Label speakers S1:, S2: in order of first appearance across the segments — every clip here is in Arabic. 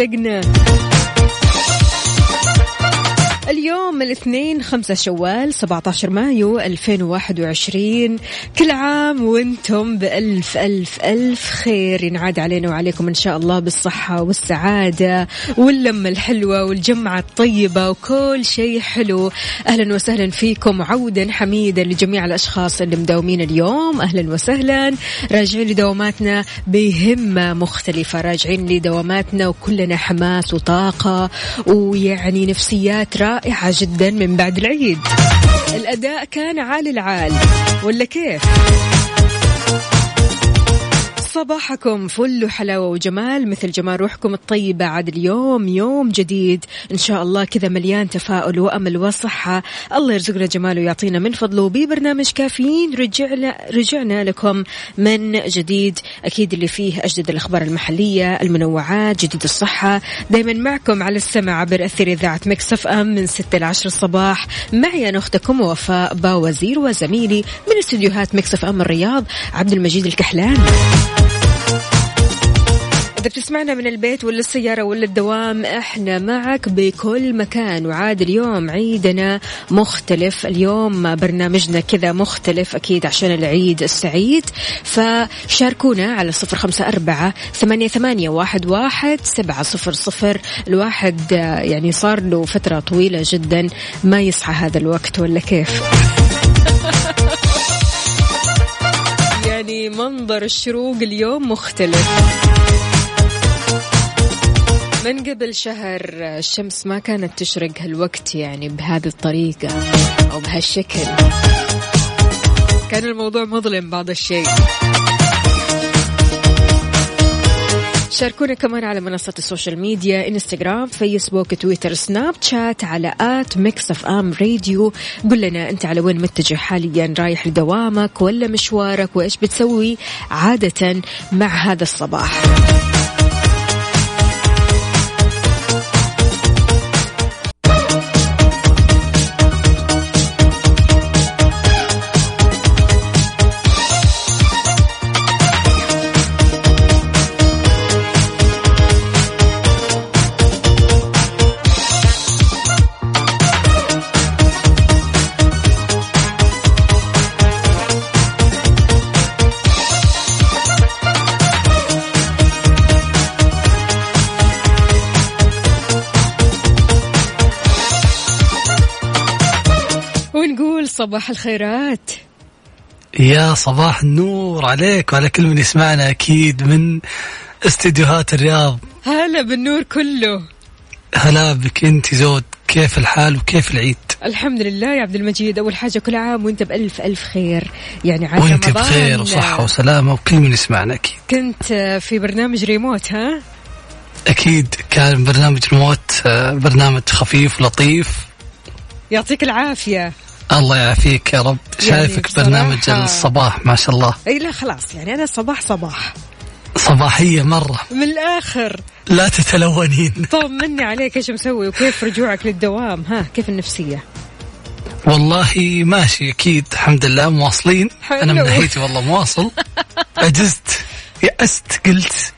S1: والله الاثنين خمسة شوال 17 مايو 2021 كل عام وأنتم بألف ألف ألف خير. ينعاد علينا وعليكم إن شاء الله بالصحة والسعادة واللمة الحلوة والجمعة الطيبة وكل شيء حلو. أهلا وسهلا فيكم عودا حميدا لجميع الأشخاص اللي مداومين اليوم. أهلا وسهلا. راجعين لدواماتنا بهمة مختلفة. راجعين لدواماتنا وكلنا حماس وطاقة ويعني نفسيات رائعة جدا. من بعد العيد الأداء كان عالي العال ولا كيف؟ صباحكم فل وحلاوة وجمال مثل جمال روحكم الطيبة عاد اليوم يوم جديد. إن شاء الله كذا مليان تفاؤل وأمل وصحة. الله يرزقنا جماله ويعطينا من فضله ببرنامج كافيين. رجعنا رجعنا لكم من جديد. أكيد اللي فيه أجدد الأخبار المحلية المنوعات جديد الصحة. دايما معكم على السمع عبر أثير إذاعة ميكس اف ام من 6 ل 10 الصباح. معي أنا أختكم وفاء باوزير وزميلي من استديوهات ميكس اف ام الرياض عبد المجيد الكحلان. إذا بتسمعنا من البيت ولا السيارة ولا الدوام إحنا معك بكل مكان. وعاد اليوم عيدنا مختلف. اليوم برنامجنا كذا مختلف أكيد عشان العيد السعيد. فشاركونا على صفر خمسة أربعة ثمانية, ثمانية واحد, واحد سبعة صفر صفر. الواحد آه، يعني صار له فترة طويلة جدا. ما يصحى هذا الوقت ولا كيف؟ يعني منظر الشروق اليوم مختلف. من قبل شهر الشمس ما كانت تشرق هالوقت يعني بهذه الطريقة أو بهالشكل. كان الموضوع مظلم بعض الشيء. شاركونا كمان على منصة ال social media إنستغرام فيسبوك تويتر سناب شات على at Mix FM Radio. قل لنا أنت على وين متجه حاليا رايح لدوامك ولا مشوارك وإيش بتسوي عادة مع هذا الصباح. صباح الخيرات.
S2: يا صباح النور عليك وعلى كل من يسمعنا أكيد من استديوهات الرياض.
S1: هلا بالنور كله.
S2: هلا بك أنت زود. كيف الحال وكيف العيد؟
S1: الحمد لله يا عبد المجيد. أول حاجة كل عام وأنت بألف ألف خير. يعني عاد
S2: وأنت
S1: رمضان.
S2: بخير وصحة وسلامة وكل من يسمعنا أكيد.
S1: كنت في برنامج ريموت ها؟
S2: أكيد كان برنامج ريموت آه، برنامج خفيف لطيف.
S1: يعطيك العافية.
S2: الله يعافيك يا رب.
S1: يعني
S2: شايفك
S1: بصراحة-
S2: برنامج الصباح ما شاء الله.
S1: اي لا خلاص يعني أنا صباح صباح.
S2: صباحية مرة.
S1: من الآخر.
S2: لا تتلونين.
S1: طمني عليك إيش مسوي؟ وكيف رجوعك للدوام؟ ها كيف النفسية؟
S2: والله ماشي أكيد الحمد لله مواصلين.
S1: حلو.
S2: أنا من ناحيتي والله مواصل. عجزت يأست قلت.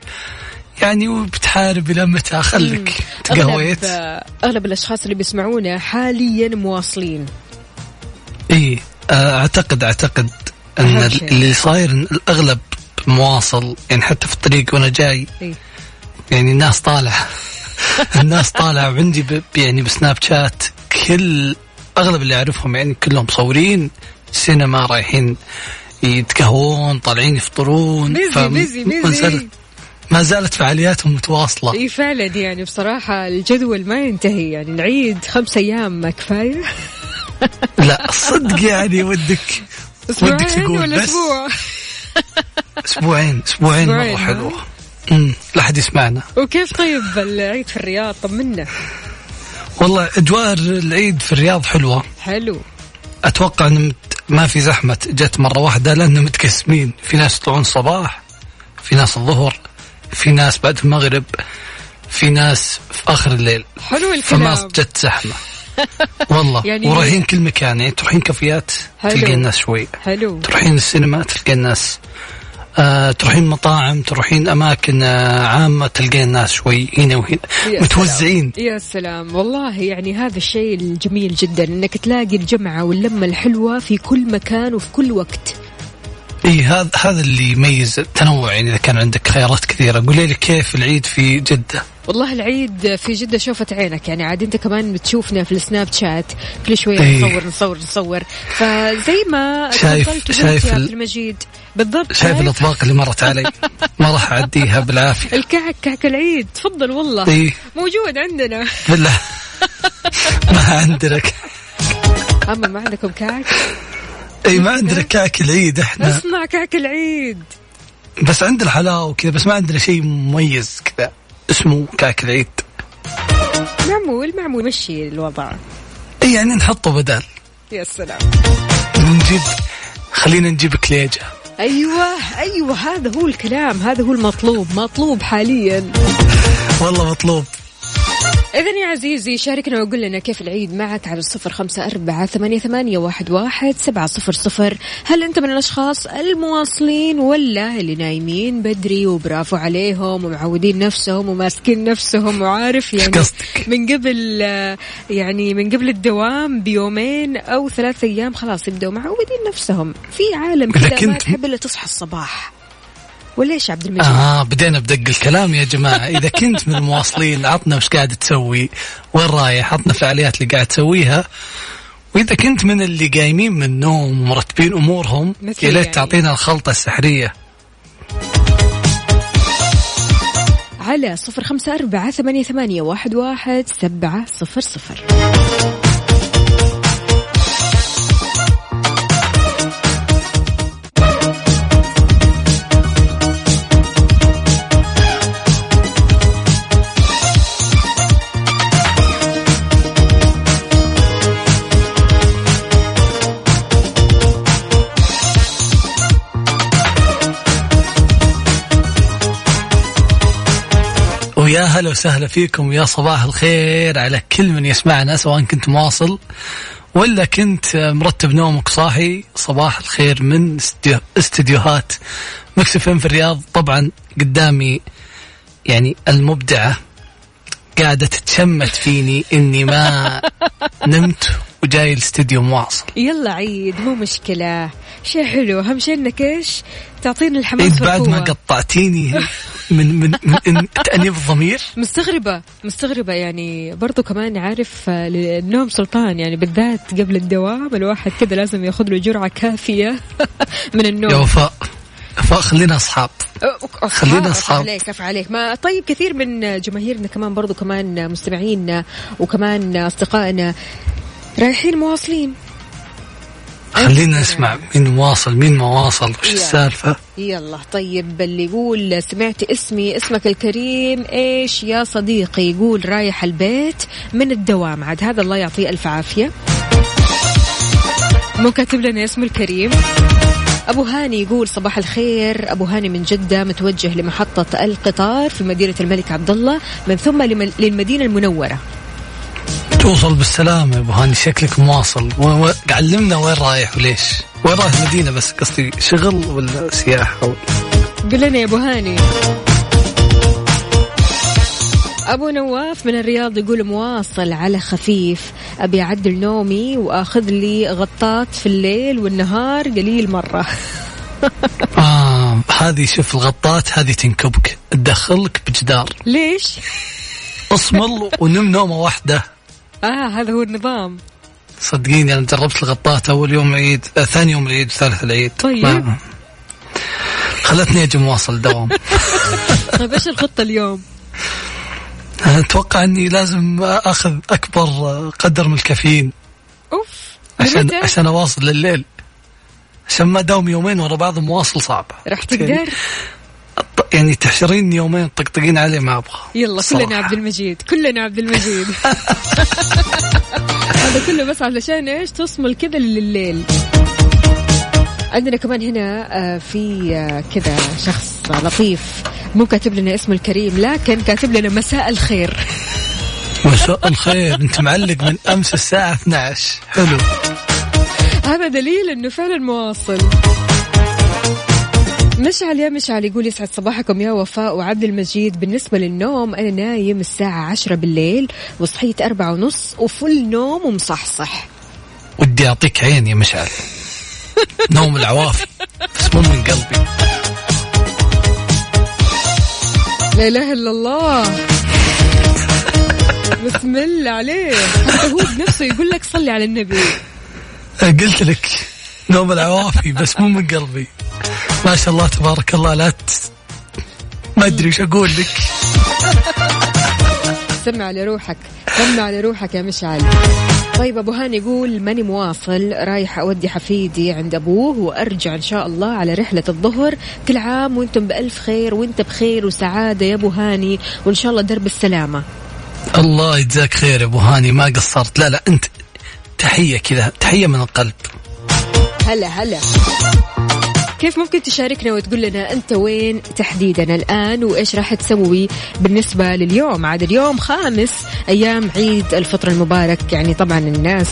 S2: يعني وبتحارب إلى متى خلك تقهويت.
S1: أغلب أغلب الأشخاص اللي بيسمعونا حاليا مواصلين.
S2: اي آه،
S1: أعتقد
S2: أعتقد
S1: إن.
S2: اللي صاير الأغلب مواصل يعني حتى في الطريق وأنا جاي
S1: إيه.
S2: يعني الناس طالعه الناس طالعه وعندي ب- يعني بسناب شات كل أغلب اللي أعرفهم يعني كلهم مصورين سينما رايحين يتقهوون طالعين يفطرون
S1: بيزي
S2: فم-
S1: بيزي بيزي
S2: مسألة ما زالت فعالياتهم متواصلة
S1: إي فعلا يعني بصراحة الجدول ما ينتهي يعني العيد خمس أيام ما كفاية
S2: لا صدق يعني ودك ودك تقول بس. أسبوع؟
S1: أسبوعين
S2: أسبوعين
S1: مرة؟
S2: حلوة. امم لا حد يسمعنا.
S1: وكيف طيب العيد في الرياض؟ طمنا.
S2: والله اجواء العيد في الرياض حلوة.
S1: حلو.
S2: أتوقع إن ما في زحمة. جت مرة واحدة لأن متقسمين في ناس يطلعون الصباح في ناس الظهر في ناس بعد المغرب في ناس في آخر الليل.
S1: حلو
S2: فما
S1: الكلام.
S2: جت زحمة. والله.
S1: يعني-
S2: ورايحين كل مكان يعني تروحين كافيات. تلقين الناس شوي.
S1: حلو
S2: تروحين السينما تلقين الناس. آه تروحين مطاعم تروحين أماكن آه عامة تلقين الناس شوي. هنا وهنا.
S1: يا
S2: متوزعين.
S1: يا سلام. والله يعني هذا الشيء الجميل جدا إنك تلاقي الجمعة واللمة الحلوة في كل مكان وفي كل وقت.
S2: إي هذا هذا اللي يميز التنوع. يعني إذا كان عندك خيارات كثيرة قولي لي كيف العيد في جدة؟
S1: والله العيد في جدة شوفة عينك يعني عاد انت كمان بتشوفنا في السناب شات كل شوية
S2: إيه.
S1: نصور نصور نصور. فزي ما
S2: شايف- شايف
S1: يا المجيد. بالضبط.
S2: شايف الأطباق اللي مرت علي. ما راح أعديها بالعافية.
S1: الكعك كعك العيد. تفضل والله.
S2: اي
S1: موجود عندنا.
S2: بالله ما عندنا
S1: أما ما عندكم كعك
S2: اي ما عندنا كعك العيد إحنا.
S1: اصنع كعك العيد.
S2: بس عندنا حلاوة وكذا بس ما عندنا شيء مميز كذا. اسمه كعك العيد
S1: معمول معمول مشي الوضع.
S2: إي يعني نحطه بدل.
S1: يا سلام.
S2: نجيب خلينا نجيب كليجة.
S1: أيوه أيوه هذا هو الكلام هذا هو المطلوب مطلوب حاليا.
S2: والله مطلوب.
S1: إذا يا عزيزي شاركنا وقول لنا كيف العيد معك على الصفر خمسة أربعة ثمانية, ثمانية واحد, واحد سبعة صفر صفر هل أنت من الأشخاص المواصلين ولا اللي نايمين بدري وبرافو عليهم ومعودين نفسهم وماسكين نفسهم وعارف يعني؟ من قبل يعني من قبل الدوام بيومين أو ثلاثة أيام خلاص يبدأوا معودين نفسهم في عالم كذا ما تحب إلا تصحى الصباح وليش عبد المجيد؟
S2: آه بدينا بدق الكلام يا جماعة إذا كنت من المواصلين عطنا وش قاعد تسوي وين رايح عطنا الفعاليات اللي قاعد تسويها وإذا كنت من اللي قايمين من النوم ومرتبين
S1: أمورهم
S2: يا ليت
S1: يعني.
S2: تعطينا الخلطة السحرية
S1: على صفر خمسة أربعة ثمانية, ثمانية واحد, واحد سبعة صفر صفر
S2: ويا هلا وسهلا فيكم يا صباح الخير على كل من يسمعنا سواء كنت مواصل ولا كنت مرتب نومك صاحي. صباح الخير من استديو استديوهات Mix FM في الرياض. طبعا قدامي يعني المبدعة قاعدة تتشمت فيني إني ما نمت وجاي الاستديو مواصل.
S1: يلا عيد مو مشكلة. شيء حلو أهم شيء إنك إيش؟ تعطينا الحماس
S2: إيه بعد ما. قطعتيني. من من من تأنيب الضمير؟
S1: مستغربة مستغربة يعني برضو كمان عارف آه، النوم سلطان يعني بالذات قبل الدوام الواحد كذا لازم ياخذ له جرعة كافية من
S2: يا
S1: النوم
S2: وفاء وفاء خلينا
S1: أصحاب.
S2: خلينا
S1: أف
S2: أصحاب.
S1: عليك أف عليك. ما طيب كثير من جماهيرنا كمان برضو كمان مستمعينا وكمان أصدقائنا رايحين مواصلين.
S2: خلينا نسمع مين واصل مين ما واصل وش. السالفة؟
S1: يلا طيب اللي يقول سمعت اسمي اسمك الكريم إيش يا صديقي؟ يقول رايح البيت من الدوام عاد هذا الله يعطيه ألف عافية. مو كاتب لنا اسمه الكريم. أبو هاني يقول صباح الخير. أبو هاني من جدة متوجه لمحطة القطار في مدينة الملك عبد الله من ثم لم- للمدينة المنورة.
S2: توصل بالسلامة يا أبو هاني؟ شكلك مواصل. و... و... علمنا وين رايح وليش؟ وين رايح المدينة بس؟ قصدي شغل ولا سياحة ولا؟
S1: قل لنا يا أبو هاني. أبو نواف من الرياض يقول مواصل على خفيف. أبي أعدل نومي وأخذ لي غطات في الليل والنهار قليل مرة.
S2: آه هذه شوف الغطات هذه تنكبك. تدخلك بجدار.
S1: ليش؟
S2: اصمل ونم نومة واحدة.
S1: آه هذا هو النظام
S2: صدقيني أنا جربت الغطات أول يوم العيد آه ثاني يوم العيد ثالث العيد
S1: طيب.
S2: ما... خلتني أجي مواصل دوام
S1: طيب إيش الخطة اليوم؟
S2: أتوقع إني لازم أخذ أكبر قدر من الكافيين
S1: أوف
S2: عشان؟ عشان أواصل لليل عشان ما داوم يومين ورا بعض مواصل صعبة
S1: راح تقدر؟
S2: يعني تحشرين يومين طقطقين عليه ما أبغى.
S1: يلا
S2: الصراحة.
S1: كلنا عبد المجيد كلنا عبد المجيد. هذا كله بس علشان إيش؟ تصمل كذا لليل. عندنا كمان هنا آه، في آه، كذا شخص لطيف. مو كاتب لنا اسمه الكريم لكن كاتب لنا مساء الخير.
S2: مساء الخير. أنت معلق من أمس الساعة 12 حلو.
S1: هذا دليل إنه فعلا مواصل. مشعل يا مشعل يقول يسعد صباحكم يا وفاء وعبد المجيد. بالنسبة للنوم أنا نايم الساعة عشرة بالليل وصحيت أربعة ونص وفل نوم ومصحصح.
S2: ودي أعطيك عين يا مشعل. نوم العوافي بس مو من قلبي.
S1: لا إله إلا الله. بسم الله عليه حتى هو بنفسه يقول لك صلي على النبي.
S2: قلت لك نوم العوافي بس مو من قلبي. ما شاء الله تبارك الله لا ت... ما أدري وش أقول لك.
S1: سمع لروحك سمع لروحك يا مشعل. طيب أبو هاني يقول ماني مواصل رايح أودي حفيدي عند أبوه وأرجع إن شاء الله على رحلة الظهر كل عام وأنتم بألف خير وأنت بخير وسعادة يا أبو هاني وإن شاء الله درب السلامة.
S2: الله يجزاك خير يا أبو هاني ما قصرت. لا لا أنت تحية كذا تحية من القلب.
S1: هلا هلا. كيف ممكن تشاركنا وتقول لنا أنت وين تحديدا الآن وإيش راح تسوي بالنسبة لليوم؟ عاد اليوم خامس أيام عيد الفطر المبارك. يعني طبعا الناس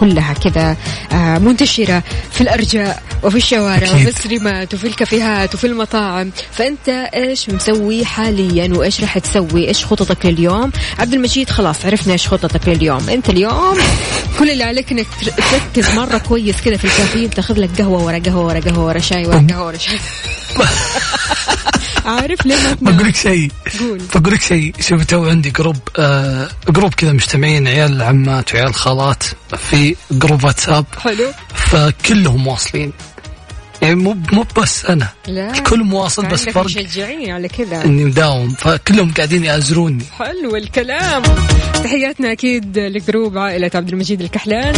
S1: كلها كذا آه، منتشرة في الأرجاء وفي الشوارع
S2: أكيد.
S1: وفي السينمات وفي الكافيهات وفي المطاعم. فأنت إيش مسوي حاليا وإيش راح تسوي؟ إيش خططك لليوم؟ عبد المجيد خلاص عرفنا إيش خططك لليوم. أنت اليوم كل اللي عليك إنك تر- تركز مرة كويس كذا في الكافيين تاخذ لك قهوة ورا قهوة ورا قهوة ورا شاي قهوه ورا شاي عارف ليه ما
S2: بقول لك شيء.
S1: قول.
S2: بقول لك شيء. شوف تو عندي group آه group كذا مجتمعين عيال عمات وعيال خالات. في group واتساب
S1: حلو.
S2: فكلهم واصلين. يعني مو مو بس أنا.
S1: لا.
S2: الكل مواصل بس فرق.
S1: مشجعين على كذا.
S2: إني مداوم. فكلهم قاعدين يازروني
S1: حلو الكلام. تحياتنا أكيد لجروب عائلة عبد المجيد الكحلان.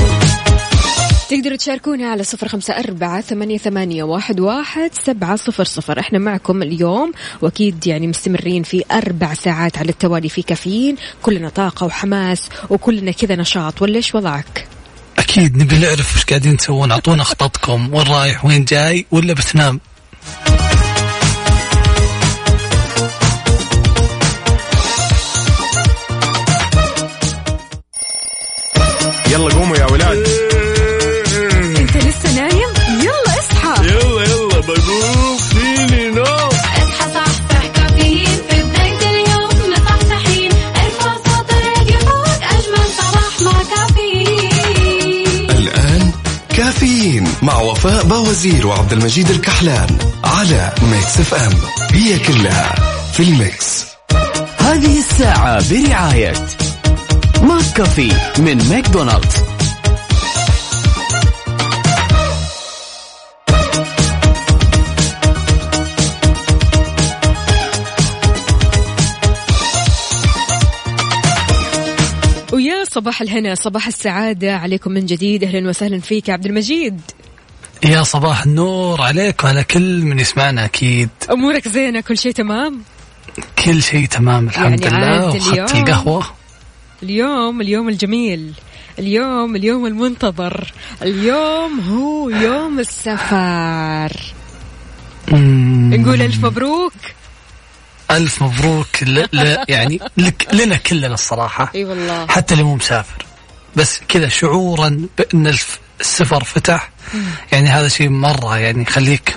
S1: تقدروا تشاركونا على صفر خمسة أربعة ثمانية, ثمانية واحد, واحد سبعة صفر صفر. إحنا معكم اليوم وأكيد يعني مستمرين في أربع ساعات على التوالي في كافيين. كلنا طاقة وحماس وكلنا كذا نشاط. ولا إيش وضعك؟
S2: أكيد نبي نعرف وش قاعدين تسوون. أعطونا خططكم. وين رايح؟ وين جاي؟ ولا بتنام
S3: يلا قوموا يا ولاد.
S4: كافيين مع
S5: وفاء بوازير وعبد المجيد الكحلان على Mix FM. هي كلها في ال mix.
S6: هذه الساعة برعاية ماك كافي من ماكدونالدز.
S1: صباح الهنا صباح السعادة. عليكم من جديد. أهلا وسهلا فيك يا عبد المجيد.
S2: يا صباح النور عليك وعلى كل من يسمعنا أكيد.
S1: أمورك زينة؟ كل شيء تمام؟
S2: كل شيء تمام الحمد
S1: يعني
S2: لله.
S1: عاد
S2: واخذت
S1: اليوم. اليوم اليوم الجميل. اليوم اليوم المنتظر. اليوم هو يوم السفر. نقول ألف مبروك.
S2: ألف مبروك ل... ل... يعني لك... لنا كلنا الصراحة.
S1: إي والله.
S2: حتى اللي مو مسافر. بس كذا شعورا بأن الف- السفر فتح. يعني هذا شيء مرة يعني يخليك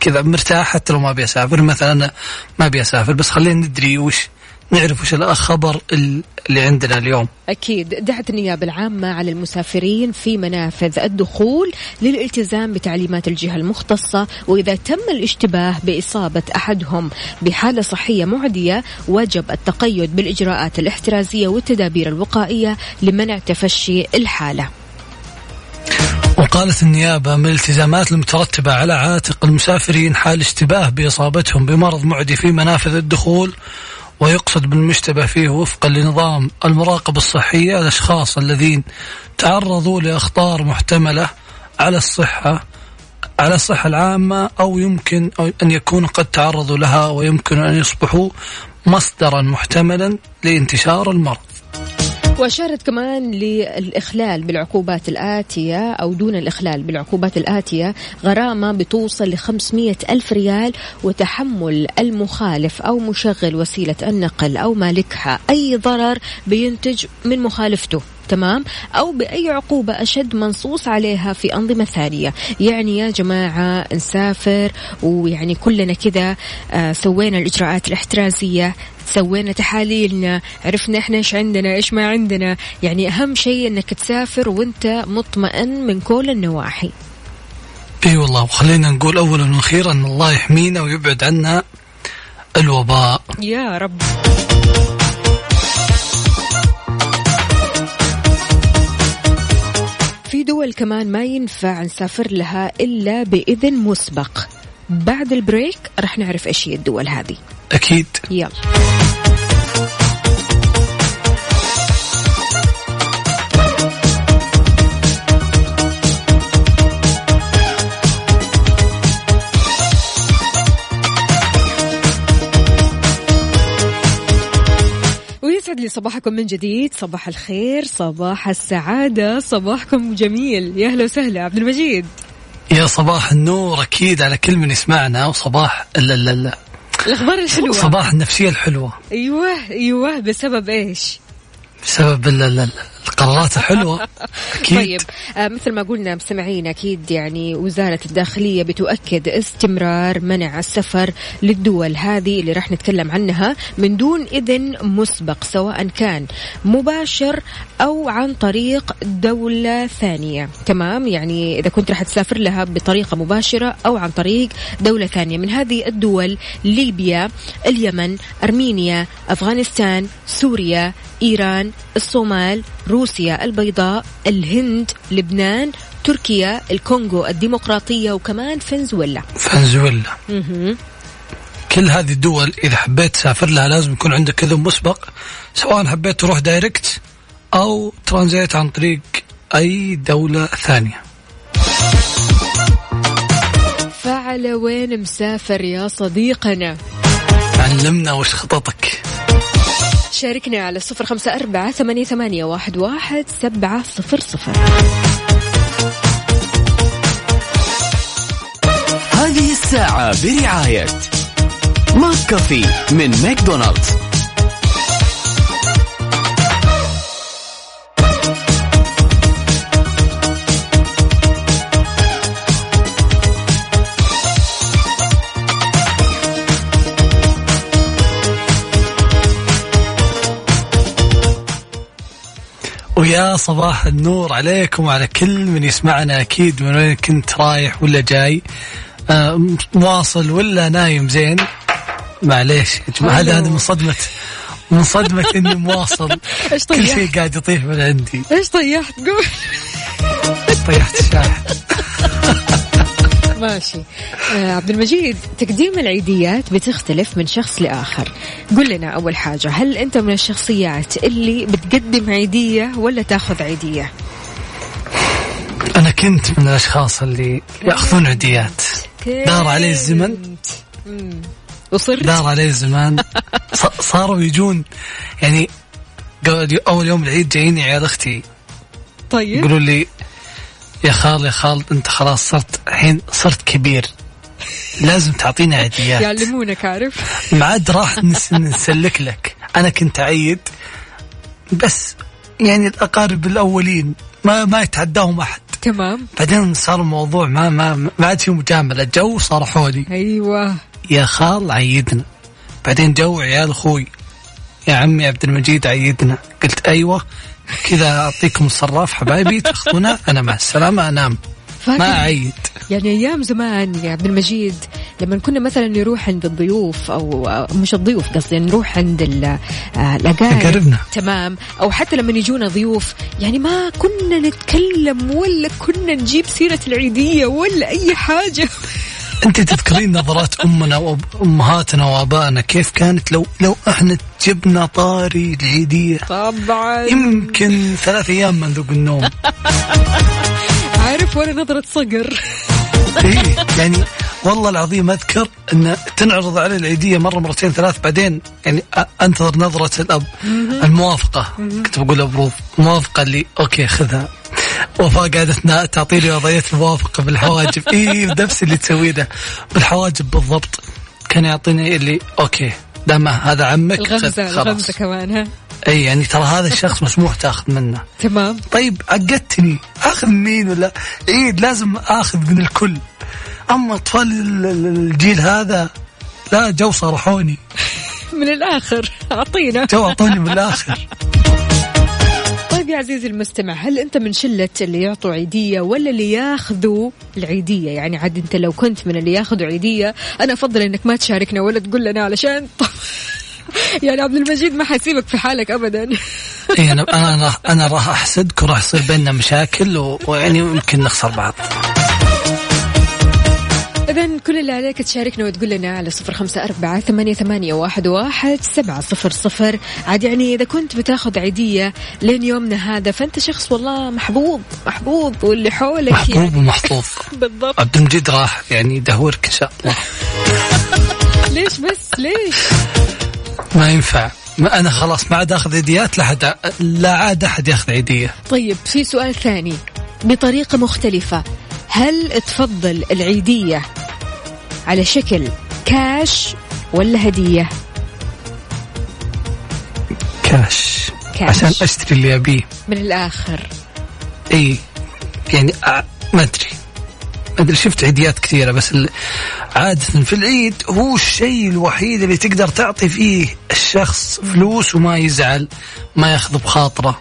S2: كذا مرتاح حتى لو ما أبي أسافر. مثلا ما أبي أسافر بس خلينا ندري وش نعرف وش الخبر ال- اللي عندنا اليوم.
S1: أكيد. دعت النيابة العامة على المسافرين في منافذ الدخول للالتزام بتعليمات الجهة المختصة وإذا تم الاشتباه بإصابة أحدهم بحالة صحية معدية وجب التقيد بالإجراءات الاحترازية والتدابير الوقائية لمنع تفشي الحالة.
S2: قالت النيابة من الالتزامات المترتبة على عاتق المسافرين حال اشتباه بإصابتهم بمرض معدي في منافذ الدخول ويقصد بالمشتبه فيه وفقا لنظام المراقبة الصحية الأشخاص الذين تعرضوا لأخطار محتملة على الصحة على الصحة العامة أو يمكن أن يكونوا قد تعرضوا لها ويمكن أن يصبحوا مصدرا محتملا لانتشار المرض.
S1: وأشارت كمان للإخلال بالعقوبات الآتية أو دون الإخلال بالعقوبات الآتية غرامة بتوصل ل 500 ألف ريال وتحمل المخالف أو مشغل وسيلة النقل أو مالكها. أي ضرر بينتج من مخالفته. تمام أو بأي عقوبة أشد منصوص عليها في أنظمة ثانية. يعني يا جماعة نسافر ويعني كلنا كذا آه، سوينا الإجراءات الاحترازية سوينا تحاليلنا عرفنا إحنا إيش عندنا إيش ما عندنا. يعني أهم شيء إنك تسافر وإنت مطمئن من كل النواحي.
S2: إي والله وخلينا نقول اولا وأخيرا الله يحمينا ويبعد عنا الوباء.
S1: يا رب. دول كمان ما ينفع نسافر لها إلا بإذن مسبق. بعد البريك رح نعرف إيش هي الدول هذه.
S2: أكيد.
S1: يلا. لي صباحكم من جديد. صباح الخير صباح السعادة صباحكم جميل. يا أهلا وسهلا عبد المجيد.
S2: يا صباح النور أكيد على كل من يسمعنا وصباح لا لا لا
S1: الأخبار الحلوة.
S2: صباح النفسية الحلوة.
S1: أيوه أيوه بسبب إيش؟
S2: بسبب ال- ال- ال- القرارات الحلوة. أكيد.
S1: طيب آه مثل ما قلنا مستمعين أكيد يعني وزارة الداخلية بتؤكد استمرار منع السفر للدول هذه اللي راح نتكلم عنها من دون إذن مسبق سواء كان مباشر أو عن طريق دولة ثانية. تمام؟ يعني إذا كنت راح تسافر لها بطريقة مباشرة أو عن طريق دولة ثانية من هذه الدول ليبيا اليمن أرمينيا أفغانستان سوريا الصومال روسيا البيضاء الهند لبنان تركيا الكونغو الديمقراطية وكمان فنزويلا.
S2: فنزويلا. كل هذه الدول إذا حبيت تسافر لها لازم يكون عندك اذن مسبق سواء حبيت تروح دايركت أو ترانزيت عن طريق أي دولة ثانية.
S1: فعلى وين مسافر يا صديقنا؟
S2: علمنا وش خططك.
S1: شاركنا على صفر خمسة أربعة ثمانية, واحد سبعة صفر صفر.
S6: هذه الساعة برعاية ماك كافي من ماكدونالدز.
S2: ويا صباح النور عليكم وعلى كل من يسمعنا أكيد من وين كنت رايح ولا جاي. آه مواصل ولا نايم زين؟ معليش يا جماعة هذا. هذا من صدمه من صدمة إني مواصل؟ كل
S1: طيحت؟
S2: شيء قاعد يطيح من عندي.
S1: إيش طيحت؟ قول.
S2: طيحت الشاحن
S1: ماشي. آه عبد المجيد تقديم العيديات بتختلف من شخص لآخر. قل لنا أول حاجة هل أنت من الشخصيات اللي بتقدم عيدية ولا تاخذ عيدية؟
S2: أنا كنت من الأشخاص اللي يأخذون عيديات. دار عليه الزمن.
S1: وصرت.
S2: دار عليه الزمان. صاروا يجون. يعني قبل- أول يوم العيد جايين عيال أختي.
S1: طيب.
S2: يقولوا لي يا خال يا خال انت خلاص صرت الحين صرت كبير. لازم تعطينا عيديات.
S1: يعلمونك عارف؟
S2: ما عاد راح نس- نسلك لك. أنا كنت اعيد بس يعني الأقارب الأولين ما ما يتعداهم أحد.
S1: تمام.
S2: بعدين صار الموضوع ما ما ما عاد في مجاملة. جو صار حولي
S1: أيوه.
S2: يا خال عيدنا. بعدين جو عيال أخوي. يا عمي عبد المجيد عيدنا. قلت أيوه كذا أعطيكم الصراف حبايبي تاخذونه أنا مع السلامة انام ما اعيد
S1: يعني أيام زمان يا عبد المجيد لما كنا مثلا نروح عند الضيوف أو مش الضيوف قصدي نروح عند آه،
S2: الأقارب.
S1: تمام. أو حتى لما يجونا ضيوف يعني ما كنا نتكلم ولا كنا نجيب سيرة العيدية ولا أي حاجة.
S2: أنت تذكرين نظرات أمنا وأمهاتنا وآبائنا كيف كانت لو لو إحنا جبنا طاري العيدية؟
S1: طبعا.
S2: يمكن ثلاث أيام ما نذوق النوم.
S1: عارف ولا نظرة صقر؟
S2: إيه يعني والله العظيم أذكر أن تنعرض علي العيدية مرة مرتين ثلاث بعدين يعني أنتظر نظرة الأب. الموافقة. كنت بقول approve موافقة اللي okay خذها. وفاء قاعدة تعطيني وضعية الموافقة بالحواجب. اي نفس اللي تسويه ده. بالحواجب بالضبط. كان يعطيني اللي okay دام هذا عمك خلاص.
S1: الغمزة كمان ها؟
S2: اي يعني ترى هذا الشخص مسموح تاخذ منه.
S1: تمام.
S2: طيب عقدتني. أخذ مين ولا؟ عيد لازم أخذ من الكل. أما أطفال ال- ال- الجيل هذا لا جو صرحوني.
S1: من الآخر أعطينا.
S2: جو أعطوني من
S1: الآخر. يا عزيزي المستمع هل أنت من شلة اللي يعطوا عيدية ولا اللي ياخذوا العيدية؟ يعني عاد أنت لو كنت من اللي ياخذوا عيدية أنا أفضل إنك ما تشاركنا ولا تقول لنا علشان يعني عبد المجيد ما حيسيبك في حالك ابدا.
S2: اي أنا أنا أنا راح أحسدك وراح يصير بيننا مشاكل ويعني يمكن نخسر بعض.
S1: إذا كل اللي عليك تشاركنا وتقول لنا على صفر خمسة أربعة ثمانية, ثمانية واحد, واحد سبعة صفر صفر. عاد يعني إذا كنت بتاخذ عيدية لين يومنا هذا فأنت شخص والله محبوب محبوب واللي حولك
S2: محبوب
S1: يعني.
S2: ومحظوظ.
S1: بالضبط.
S2: عبد المجيد راح يعني يدهورك إن شاء الله.
S1: ليش بس؟ ليش؟
S2: ما ينفع. ما أنا خلاص ما عاد أخذ عيديات لا حد لا عاد أحد ياخذ عيدية.
S1: طيب في سؤال ثاني. بطريقة مختلفة. هل تفضل العيدية على شكل كاش ولا هدية؟
S2: كاش,
S1: كاش.
S2: عشان أشتري اللي أبيه.
S1: من الآخر.
S2: إي يعني أ- ما أدري. ما أدري شفت عيديات كثيرة بس عادة في العيد هو الشيء الوحيد اللي تقدر تعطي فيه الشخص فلوس وما يزعل ما ياخذ بخاطره.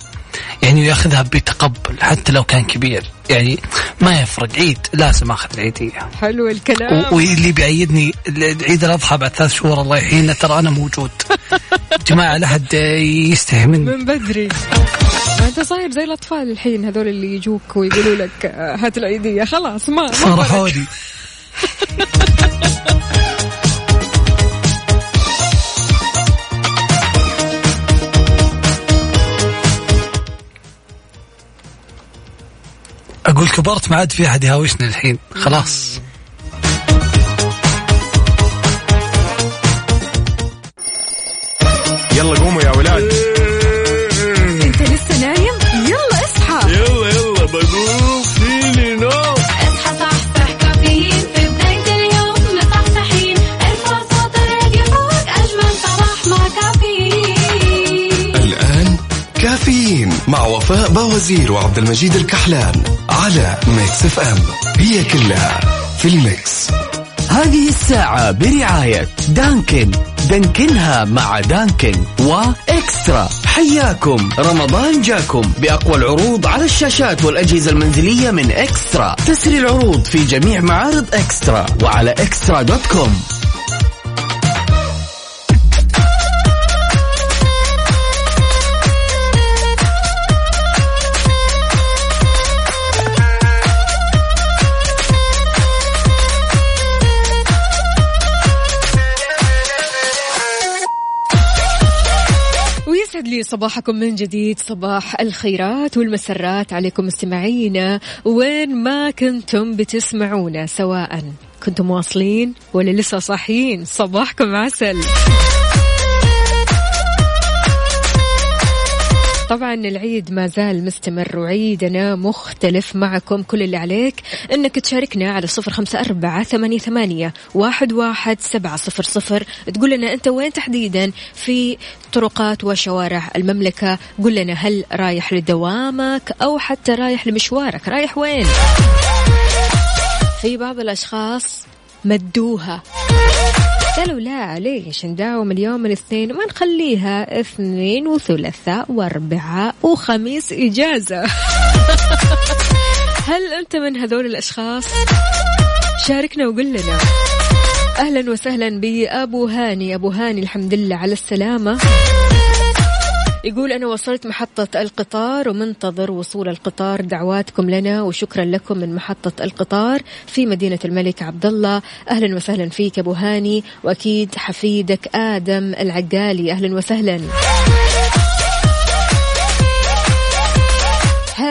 S2: يعني ياخذها بتقبل حتى لو كان كبير. يعني ما يفرق. عيد لازم آخذ العيديه
S1: حلو الكلام.
S2: واللي بيعيدني عيد الأضحى بعد ثلاث شهور الله يحيينا ترى أنا موجود. جماعة لا حد يستحي مني
S1: من بدري. أنت صاير زي الأطفال الحين هذول اللي يجوك ويقولوا لك آه، هات العيدية. خلاص ما ما فرق.
S2: أقول كبرت ما عاد في أحد يهاوشني الحين. خلاص.
S3: يلا قوموا يا ولاد.
S4: مع
S5: وفاء بوازير وعبد المجيد الكحلان على Mix FM هي كلها في ال mix.
S6: هذه الساعة برعاية دانكن. دانكنها مع دانكن وإكسترا. حياكم. رمضان جاكم بأقوى العروض على الشاشات والأجهزة المنزلية من إكسترا. تسري العروض في جميع معارض إكسترا وعلى إكسترا
S1: dot com. صباحكم من جديد صباح الخيرات والمسرات عليكم مستمعينا وين ما كنتم بتسمعونا سواء كنتم واصلين ولا لسه صاحيين صباحكم عسل. طبعا العيد ما زال مستمر وعيدنا مختلف معكم كل اللي عليك. إنك تشاركنا على صفر خمسة أربعة ثمانية, ثمانية واحد, واحد سبعة صفر صفر. تقول لنا أنت وين تحديدا؟ في طرقات وشوارع المملكة. قل لنا هل رايح لدوامك أو حتى رايح لمشوارك. رايح وين؟ في بعض الأشخاص مدوها. قالوا لا ليش نداوم اليوم الاثنين ما نخليها اثنين وثلاثاء واربعاء وخميس إجازة. هل أنت من هذول الأشخاص؟ شاركنا وقول لنا أهلا وسهلا بابو هاني. أبو هاني الحمد لله على السلامة. يقول أنا وصلت محطة القطار ومنتظر وصول القطار. دعواتكم لنا وشكرا لكم من محطة القطار في مدينة الملك عبد الله أهلا وسهلا فيك أبو هاني وأكيد حفيدك آدم العقالي. أهلا وسهلا.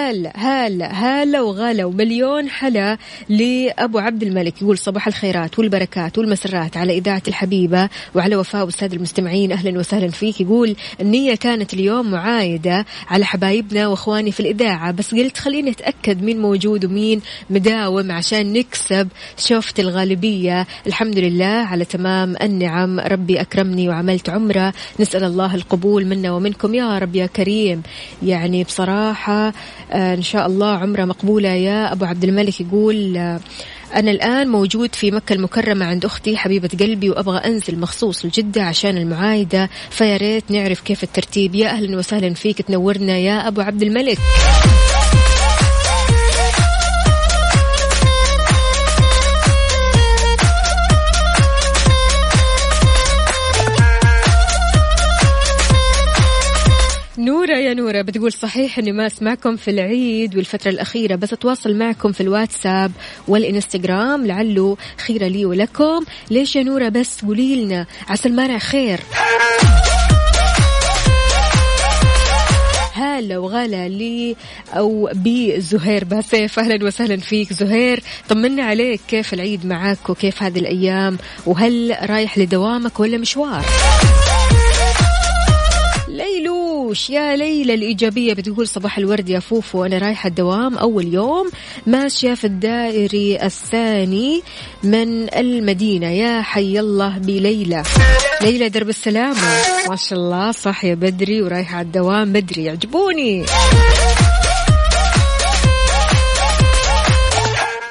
S1: هلا هلا هلا وغلا ومليون حلا لأبو عبد الملك. يقول صباح الخيرات والبركات والمسرات على إذاعة الحبيبة وعلى وفاء والسادة المستمعين. أهلا وسهلا فيك. يقول النية كانت اليوم معايدة على حبايبنا وإخواني في الإذاعة بس قلت خليني أتأكد مين موجود ومين مداوم عشان نكسب شوفت الغالبية. الحمد لله على تمام النعم. ربي أكرمني وعملت عمرة. نسأل الله القبول منا ومنكم. يا رب يا كريم. يعني بصراحة آه، إن شاء الله عمرة مقبولة. يا أبو عبد الملك يقول آه، أنا الآن موجود في مكة المكرمة عند أختي حبيبة قلبي وأبغى أنزل مخصوص لجدة عشان المعايدة. فيا ريت نعرف كيف الترتيب. يا أهلا وسهلا فيك تنورنا. يا أبو عبد الملك. نورة يا نورة بتقول صحيح إني ما أسمعكم في العيد والفترة الأخيرة بس أتواصل معكم في الواتساب والإنستغرام لعله خيرة لي ولكم. ليش يا نورة؟ بس قولي لنا عسى المانع خير. هلا وغلا لي أو بزهير باسيف أهلا وسهلا فيك زهير. طمنا عليك كيف العيد معك وكيف هذه الأيام؟ وهل رايح لدوامك ولا مشوار؟ ليلوش يا ليلى الإيجابية بتقول صباح الورد يا فوفو أنا رايحة الدوام أول يوم ماشية في الدائري الثاني من المدينة. يا حي الله بليلى. ليلى درب السلامة. ما شاء الله صاحية بدري ورايحة على الدوام بدري. يعجبوني.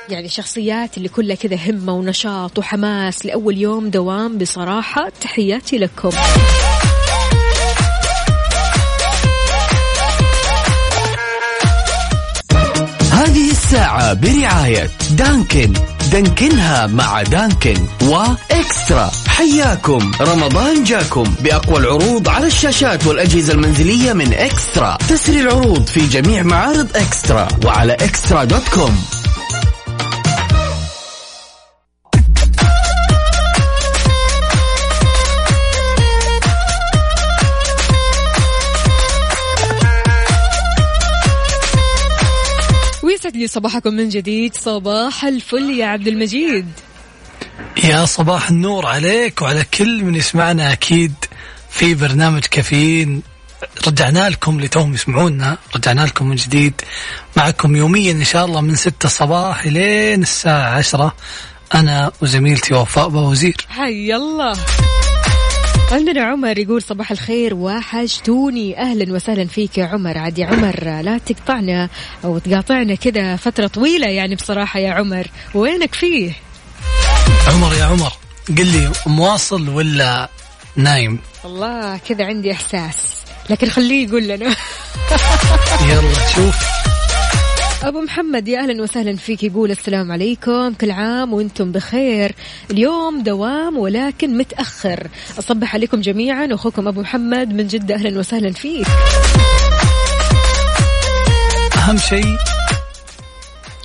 S1: يعني شخصيات اللي كلها كذا همة ونشاط وحماس لأول يوم دوام بصراحة تحياتي لكم.
S6: هذه الساعة برعاية دانكن. دانكنها مع دانكن وإكسترا. حياكم. رمضان جاكم. بأقوى العروض على الشاشات والأجهزة المنزلية من إكسترا. تسري العروض في جميع معارض إكسترا وعلى إكسترا دوت كوم.
S1: لي صباحكم من جديد صباح الفل يا عبد المجيد.
S2: يا صباح النور عليك وعلى كل من يسمعنا أكيد في برنامج كافيين. رجعنا لكم لتوهم يسمعونا رجعنا لكم من جديد. معكم يوميا إن شاء الله من ستة صباح لين الساعة عشرة. أنا وزميلتي وفاء بوزير.
S1: حي الله. عندنا عمر يقول صباح الخير وحشتوني. أهلا وسهلا فيك يا عمر. عاد يا عمر لا تقطعنا أو تقاطعنا كذا فترة طويلة يعني بصراحة يا عمر. وينك فيه؟
S2: عمر يا عمر قل لي مواصل ولا نايم؟
S1: والله كذا عندي إحساس لكن خليه يقول لنا.
S2: يلا شوف.
S1: أبو محمد يا أهلا وسهلا فيك يقول السلام عليكم كل عام وأنتم بخير. اليوم دوام ولكن متأخر. أصبح عليكم جميعا أخوكم أبو محمد من جدة أهلا وسهلا فيك.
S2: أهم شيء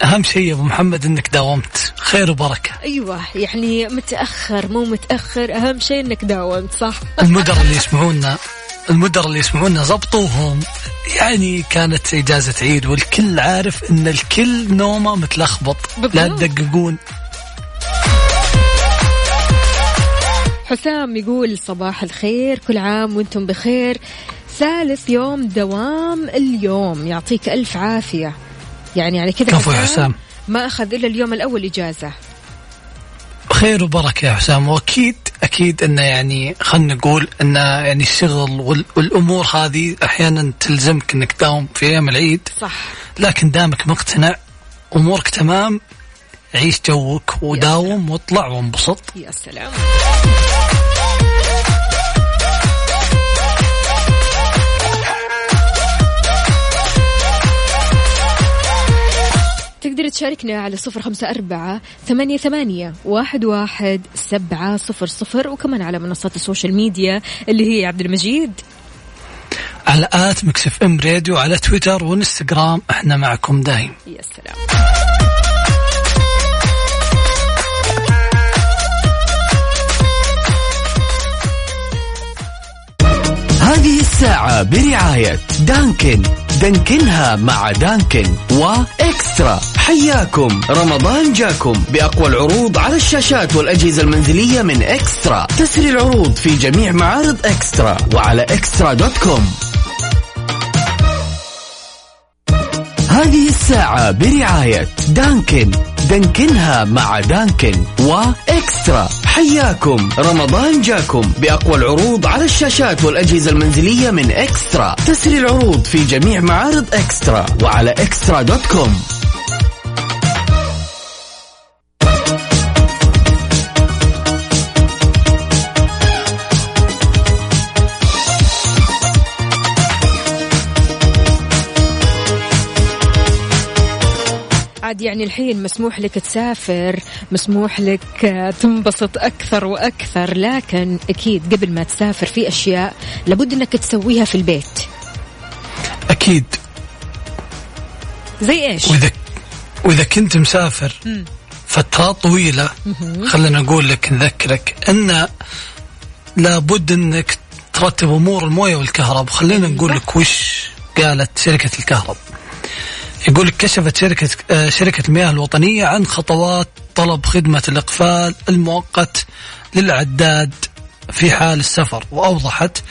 S2: أهم شيء يا أبو محمد إنك داومت. خير وبركة.
S1: أيوه يعني متأخر مو متأخر. أهم شيء إنك داومت صح؟
S2: المدر اللي يسمعونا المدر اللي يسمعونا زبطوهم يعني كانت إجازة عيد والكل عارف إن الكل نومه متلخبط. لا. تدققون.
S1: حسام يقول صباح الخير كل عام وأنتم بخير. ثالث يوم دوام اليوم يعطيك ألف عافية. يعني على كذا
S2: كفو حسام.
S1: ما أخذ إلا اليوم الأول إجازة.
S2: خير وبركة يا حسام وأكيد أكيد أنه يعني خلنا نقول أن يعني الشغل وال- والأمور هذه أحيانا تلزمك أنك تداوم في أيام العيد.
S1: صح.
S2: لكن دامك مقتنع أمورك تمام عيش جوك وداوم واطلع وانبسط.
S1: يا سلام. تقدري تشاركنا على صفر خمسة أربعة ثمانية, ثمانية واحد, واحد سبعة صفر صفر وكمان على منصات ال social media اللي هي عبد المجيد.
S2: على at Mix FM Radio على تويتر وإنستغرام إحنا معكم دايم.
S1: يا سلام.
S6: هذه الساعة برعاية دانكن. دانكنها مع دانكن وإكسترا حياكم. رمضان جاكم بأقوى العروض على الشاشات والأجهزة المنزلية من إكسترا. تسري العروض في جميع معارض إكسترا وعلى إكسترا dot com. هذه الساعة برعاية دانكن. دانكنها مع دانكن وإكسترا. حياكم. رمضان جاكم بأقوى العروض على الشاشات والأجهزة المنزلية من إكسترا. تسري العروض في جميع معارض إكسترا وعلى إكسترا dot com.
S1: عاد يعني الحين مسموح لك تسافر مسموح لك آه، تنبسط أكثر وأكثر لكن أكيد قبل ما تسافر في أشياء لابد أنك تسويها في البيت.
S2: أكيد.
S1: زي إيش؟
S2: وإذا وإذا كنت مسافر فترات طويلة خلينا نقول لك نذكرك أن لابد إنك ترتب أمور الموية والكهرباء خلينا نقول لك وش قالت شركة الكهرباء يقول كشفت شركة آه، شركة المياه الوطنية عن خطوات طلب خدمة الإقفال المؤقت للعداد في حال السفر وأوضحت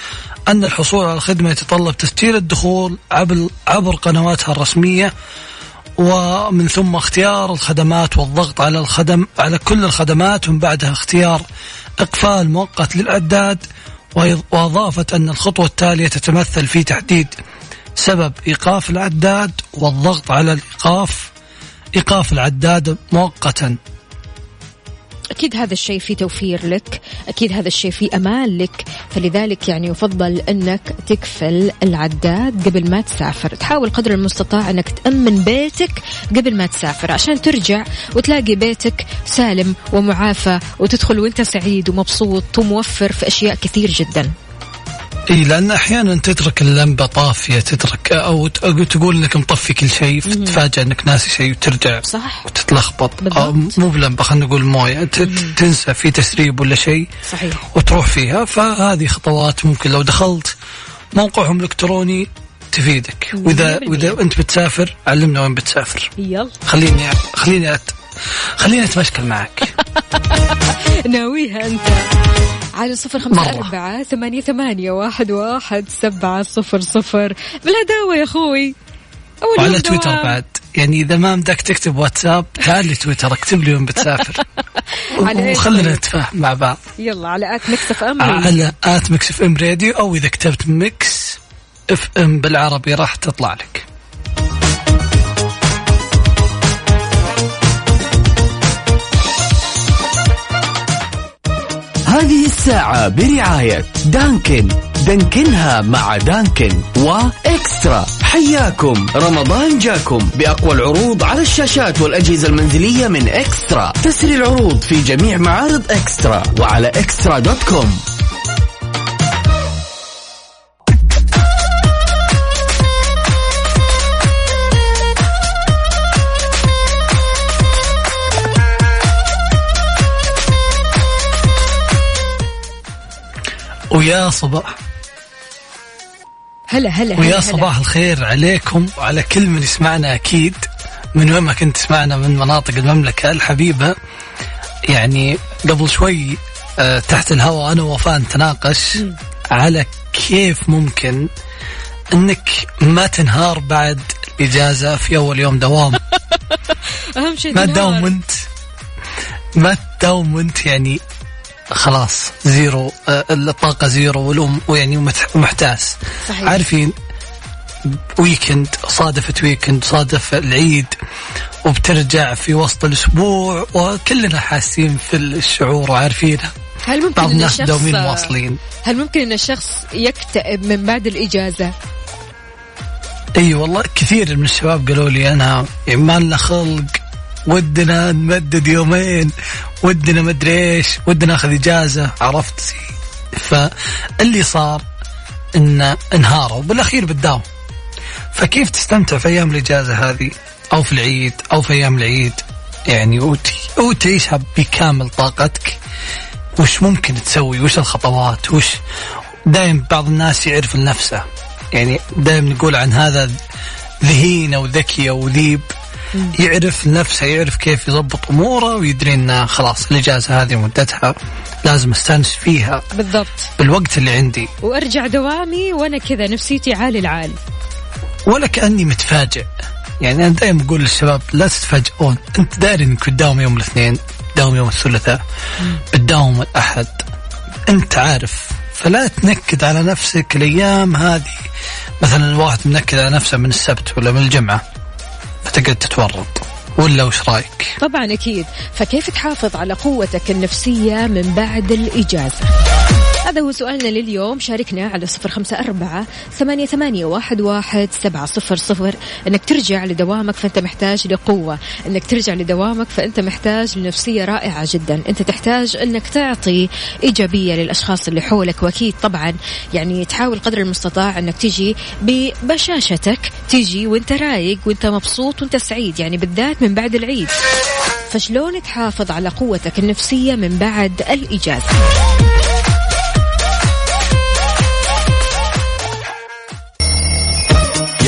S2: أن الحصول على الخدمة يتطلب تسجيل الدخول عبر عبر قنواتها الرسمية ومن ثم اختيار الخدمات والضغط على الخدم على كل الخدمات ومن بعدها اختيار إقفال مؤقت للعداد وأضافت أن الخطوة التالية تتمثل في تحديد سبب إيقاف العداد والضغط على الإيقاف إيقاف العداد مؤقتا.
S1: أكيد هذا الشيء فيه توفير لك أكيد هذا الشيء فيه أمان لك فلذلك يعني يفضل أنك تكفل العداد قبل ما تسافر. تحاول قدر المستطاع أنك تأمن بيتك قبل ما تسافر عشان ترجع وتلاقي بيتك سالم ومعافى وتدخل وأنت سعيد ومبسوط وموفر في أشياء كثير جدا.
S2: إي لأن أحيانا تترك اللمبة طافية تترك أو تقول انك مطفي كل شيء فتتفاجئ إنك ناسي شيء وترجع
S1: صح.
S2: وتتلخبط.
S1: بالضبط.
S2: مو بلمبة خلينا نقول موية تنسى في تسريب ولا شيء
S1: صحيح.
S2: وتروح فيها. فهذه خطوات ممكن لو دخلت موقعهم الإلكتروني تفيدك. وإذا
S1: 100%.
S2: وإذا أنت بتسافر علمنا وين بتسافر.
S1: يلا.
S2: خليني خليني أت... خليني أتمشكل معك.
S1: ناويها أنت. على صفر خمسة. أربعة ثمانية, ثمانية واحد, واحد سبعة صفر صفر. بالهداوة يا أخوي؟ أول
S2: وعلى تويتر. بعد. يعني إذا ما بدك تكتب واتساب تعال لي تويتر اكتب لي وين بتسافر. وخلينا؟ نتفاهم مع بعض.
S1: يلا على at Mix FM
S2: على at Mix FM Radio أو إذا كتبت ميكس أف أم بالعربي راح تطلع لك.
S6: هذه الساعة برعاية دانكن. دانكنها مع دانكن وإكسترا. حياكم. رمضان جاكم بأقوى العروض على الشاشات والأجهزة المنزلية من إكسترا. تسري العروض في جميع معارض إكسترا وعلى إكسترا دوت كوم.
S2: ويا صباح.
S1: هلا هلا
S2: ويا
S1: هلا.
S2: صباح الخير عليكم وعلى كل من يسمعنا أكيد. من وين ما كنت تسمعنا من مناطق المملكة الحبيبة. يعني قبل شوي آه، تحت الهواء أنا ووفاء نتناقش على كيف ممكن إنك ما تنهار بعد الإجازة في أول يوم دوام.
S1: أهم شيء
S2: ما. تداوم أنت. ما تداوم أنت يعني خلاص زيرو آه، الطاقة زيرو والأم ويعني ومحتاس
S1: صحيح.
S2: عارفين ويكند صادفت ويكند صادف العيد وبترجع في وسط الأسبوع وكلنا حاسين في الشعور وعارفينها
S1: هل ممكن
S2: بعض
S1: إن
S2: الناس
S1: الشخص
S2: دومين واصلين
S1: هل ممكن إن الشخص يكتئب من بعد الإجازة؟
S2: إي والله كثير من الشباب قالوا لي أنا يعني ما لنا خلق ودنا نمدد يومين ودنا مدري إيش ودنا ناخذ إجازة. عرفت. فاللي صار إن انهاروا بالأخير بتداوم فكيف تستمتع في أيام الإجازة هذه؟ أو في العيد أو في أيام العيد. يعني وت- وتعيشها بكامل طاقتك. وش ممكن تسوي؟ وش الخطوات؟ وش دايم بعض الناس يعرف لنفسه يعني دايم نقول عن هذا ذهين أو ذكي أو ذيب يعرف لنفسه يعرف كيف يضبط أموره ويدري إنه خلاص الإجازة هذه مدتها لازم أستأنس فيها.
S1: بالضبط.
S2: بالوقت اللي عندي.
S1: وأرجع دوامي وأنا كذا نفسيتي عالي العال
S2: ولا كأني متفاجئ. يعني أنا دائما أقول للشباب لا تتفاجئون. أنت داري إنك بتداوم يوم الاثنين بتداوم يوم الثلاثاء بتداوم الأحد. أنت عارف. فلا تنكد على نفسك الأيام هذه. مثلا الواحد منكد على نفسه من السبت ولا من الجمعة. فتقعد تتورط ولا وش رأيك؟
S1: طبعا أكيد. فكيف تحافظ على قوتك النفسية من بعد الإجازة؟ هذا هو سؤالنا لليوم. شاركنا على صفر خمسة أربعة ثمانية, ثمانية واحد, واحد سبعة صفر صفر. أنك ترجع لدوامك فأنت محتاج لقوة. أنك ترجع لدوامك فأنت محتاج لنفسية رائعة جدا. أنت تحتاج أنك تعطي إيجابية للأشخاص اللي حولك. وأكيد طبعا يعني تحاول قدر المستطاع أنك تجي ببشاشتك. تجي وأنت رايق وأنت مبسوط وأنت سعيد. يعني بالذات من بعد العيد. فشلون تحافظ على قوتك النفسية من بعد الإجازة.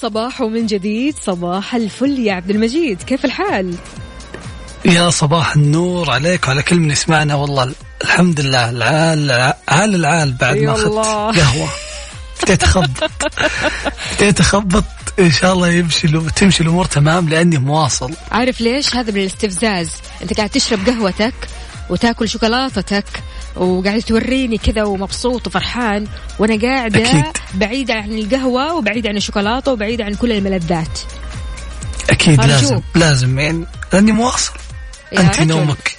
S1: صباح صباح من جديد صباح الفل يا عبد المجيد. كيف الحال؟
S2: يا صباح النور عليك وعلى كل من يسمعنا. والله الحمد لله. العال عال العال بعد ما
S1: أخذت.
S2: قهوة. بديت أخبط. بديت أخبط. إن شاء الله يمشي الأم- تمشي الأمور تمام لأني مواصل.
S1: عارف ليش؟ هذا من الاستفزاز. أنت قاعد تشرب قهوتك وتاكل شوكولاتتك وقاعد توريني كذا ومبسوط وفرحان وأنا قاعدة
S2: أكيد.
S1: بعيده عن القهوة وبعيده عن الشوكولاتة وبعيده عن كل الملذات أكيد.
S2: لازم لازم يعني لأني مواصل أنت
S1: رجل.
S2: نومك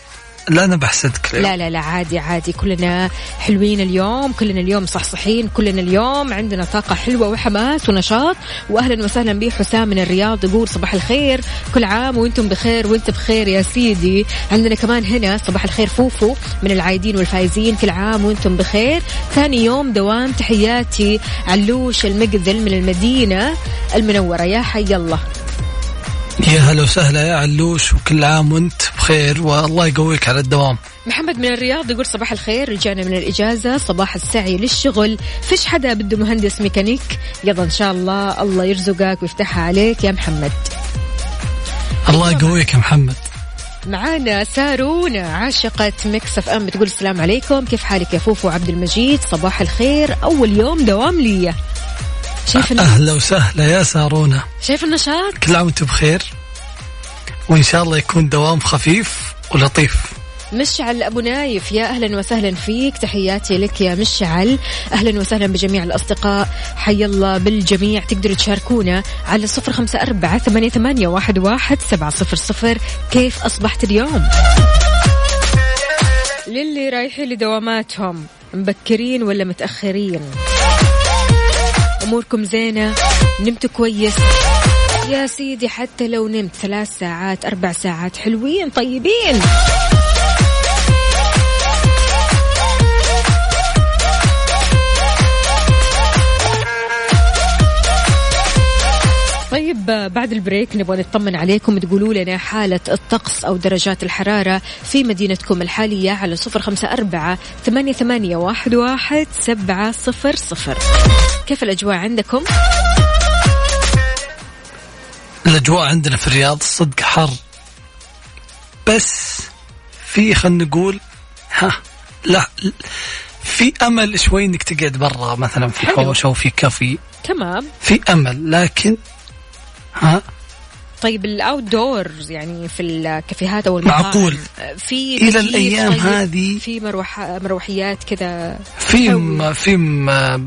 S2: لا أنا بحسدك اليوم.
S1: لا لا لا عادي عادي. كلنا حلوين اليوم كلنا اليوم صحصحين كلنا اليوم عندنا طاقة حلوة وحماس ونشاط. وأهلا وسهلا بي حسام من الرياض يقول صباح الخير. كل عام وإنتم بخير وإنت بخير يا سيدي. عندنا كمان هنا صباح الخير فوفو من العايدين والفايزين. كل عام وإنتم بخير. ثاني يوم دوام. تحياتي علوش المقذل من المدينة المنورة. يا حي الله.
S2: يا هلا وسهلا يا علوش وكل عام وإنت بخير والله يقويك على الدوام.
S1: محمد من الرياض يقول صباح الخير رجعنا من الإجازة صباح السعي للشغل. فيش حدا بده مهندس ميكانيك؟ يلا إن شاء الله الله يرزقك ويفتحها عليك يا محمد.
S2: الله يقويك يا محمد.
S1: معانا سارونا عاشقة Mix FM بتقول السلام عليكم. كيف حالك يا فوفو عبد المجيد؟ صباح الخير أول يوم دوام لي. شايف
S2: أهلا وسهلا يا سارونا.
S1: شايف النشاط؟
S2: كل عام وأنت بخير. وإن شاء الله يكون دوام خفيف ولطيف.
S1: مشعل أبو نايف يا أهلا وسهلا فيك. تحياتي لك يا مشعل. أهلا وسهلا بجميع الأصدقاء. حي الله بالجميع. تقدروا تشاركونا على صفر خمسة أربعة ثمانية, ثمانية واحد, واحد سبعة صفر صفر. كيف أصبحت اليوم؟ للي رايحين لدواماتهم مبكرين ولا متأخرين؟ أموركم زينة؟ نمتوا كويس؟ يا سيدي حتى لو نمت ثلاث ساعات أربع ساعات حلوين طيبين. طيب بعد البريك نبغى نطمن عليكم. تقولوا لنا حالة الطقس أو درجات الحرارة في مدينتكم الحالية على صفر خمسة أربعة ثمانية, ثمانية واحد, واحد سبعة صفر صفر. كيف الأجواء عندكم؟
S2: الأجواء عندنا في الرياض صدق حر. بس في خلينا نقول ها لا في أمل شوي إنك تقعد برا مثلا في. حوش أو في كافي.
S1: تمام.
S2: في أمل لكن ها
S1: طيب ال outdoors يعني في الكافيهات أو المطاعم
S2: معقول.
S1: في
S2: إلى
S1: تكييف
S2: الأيام
S1: طيب،
S2: هذه؟
S1: في مروح مروحيات كذا؟
S2: في في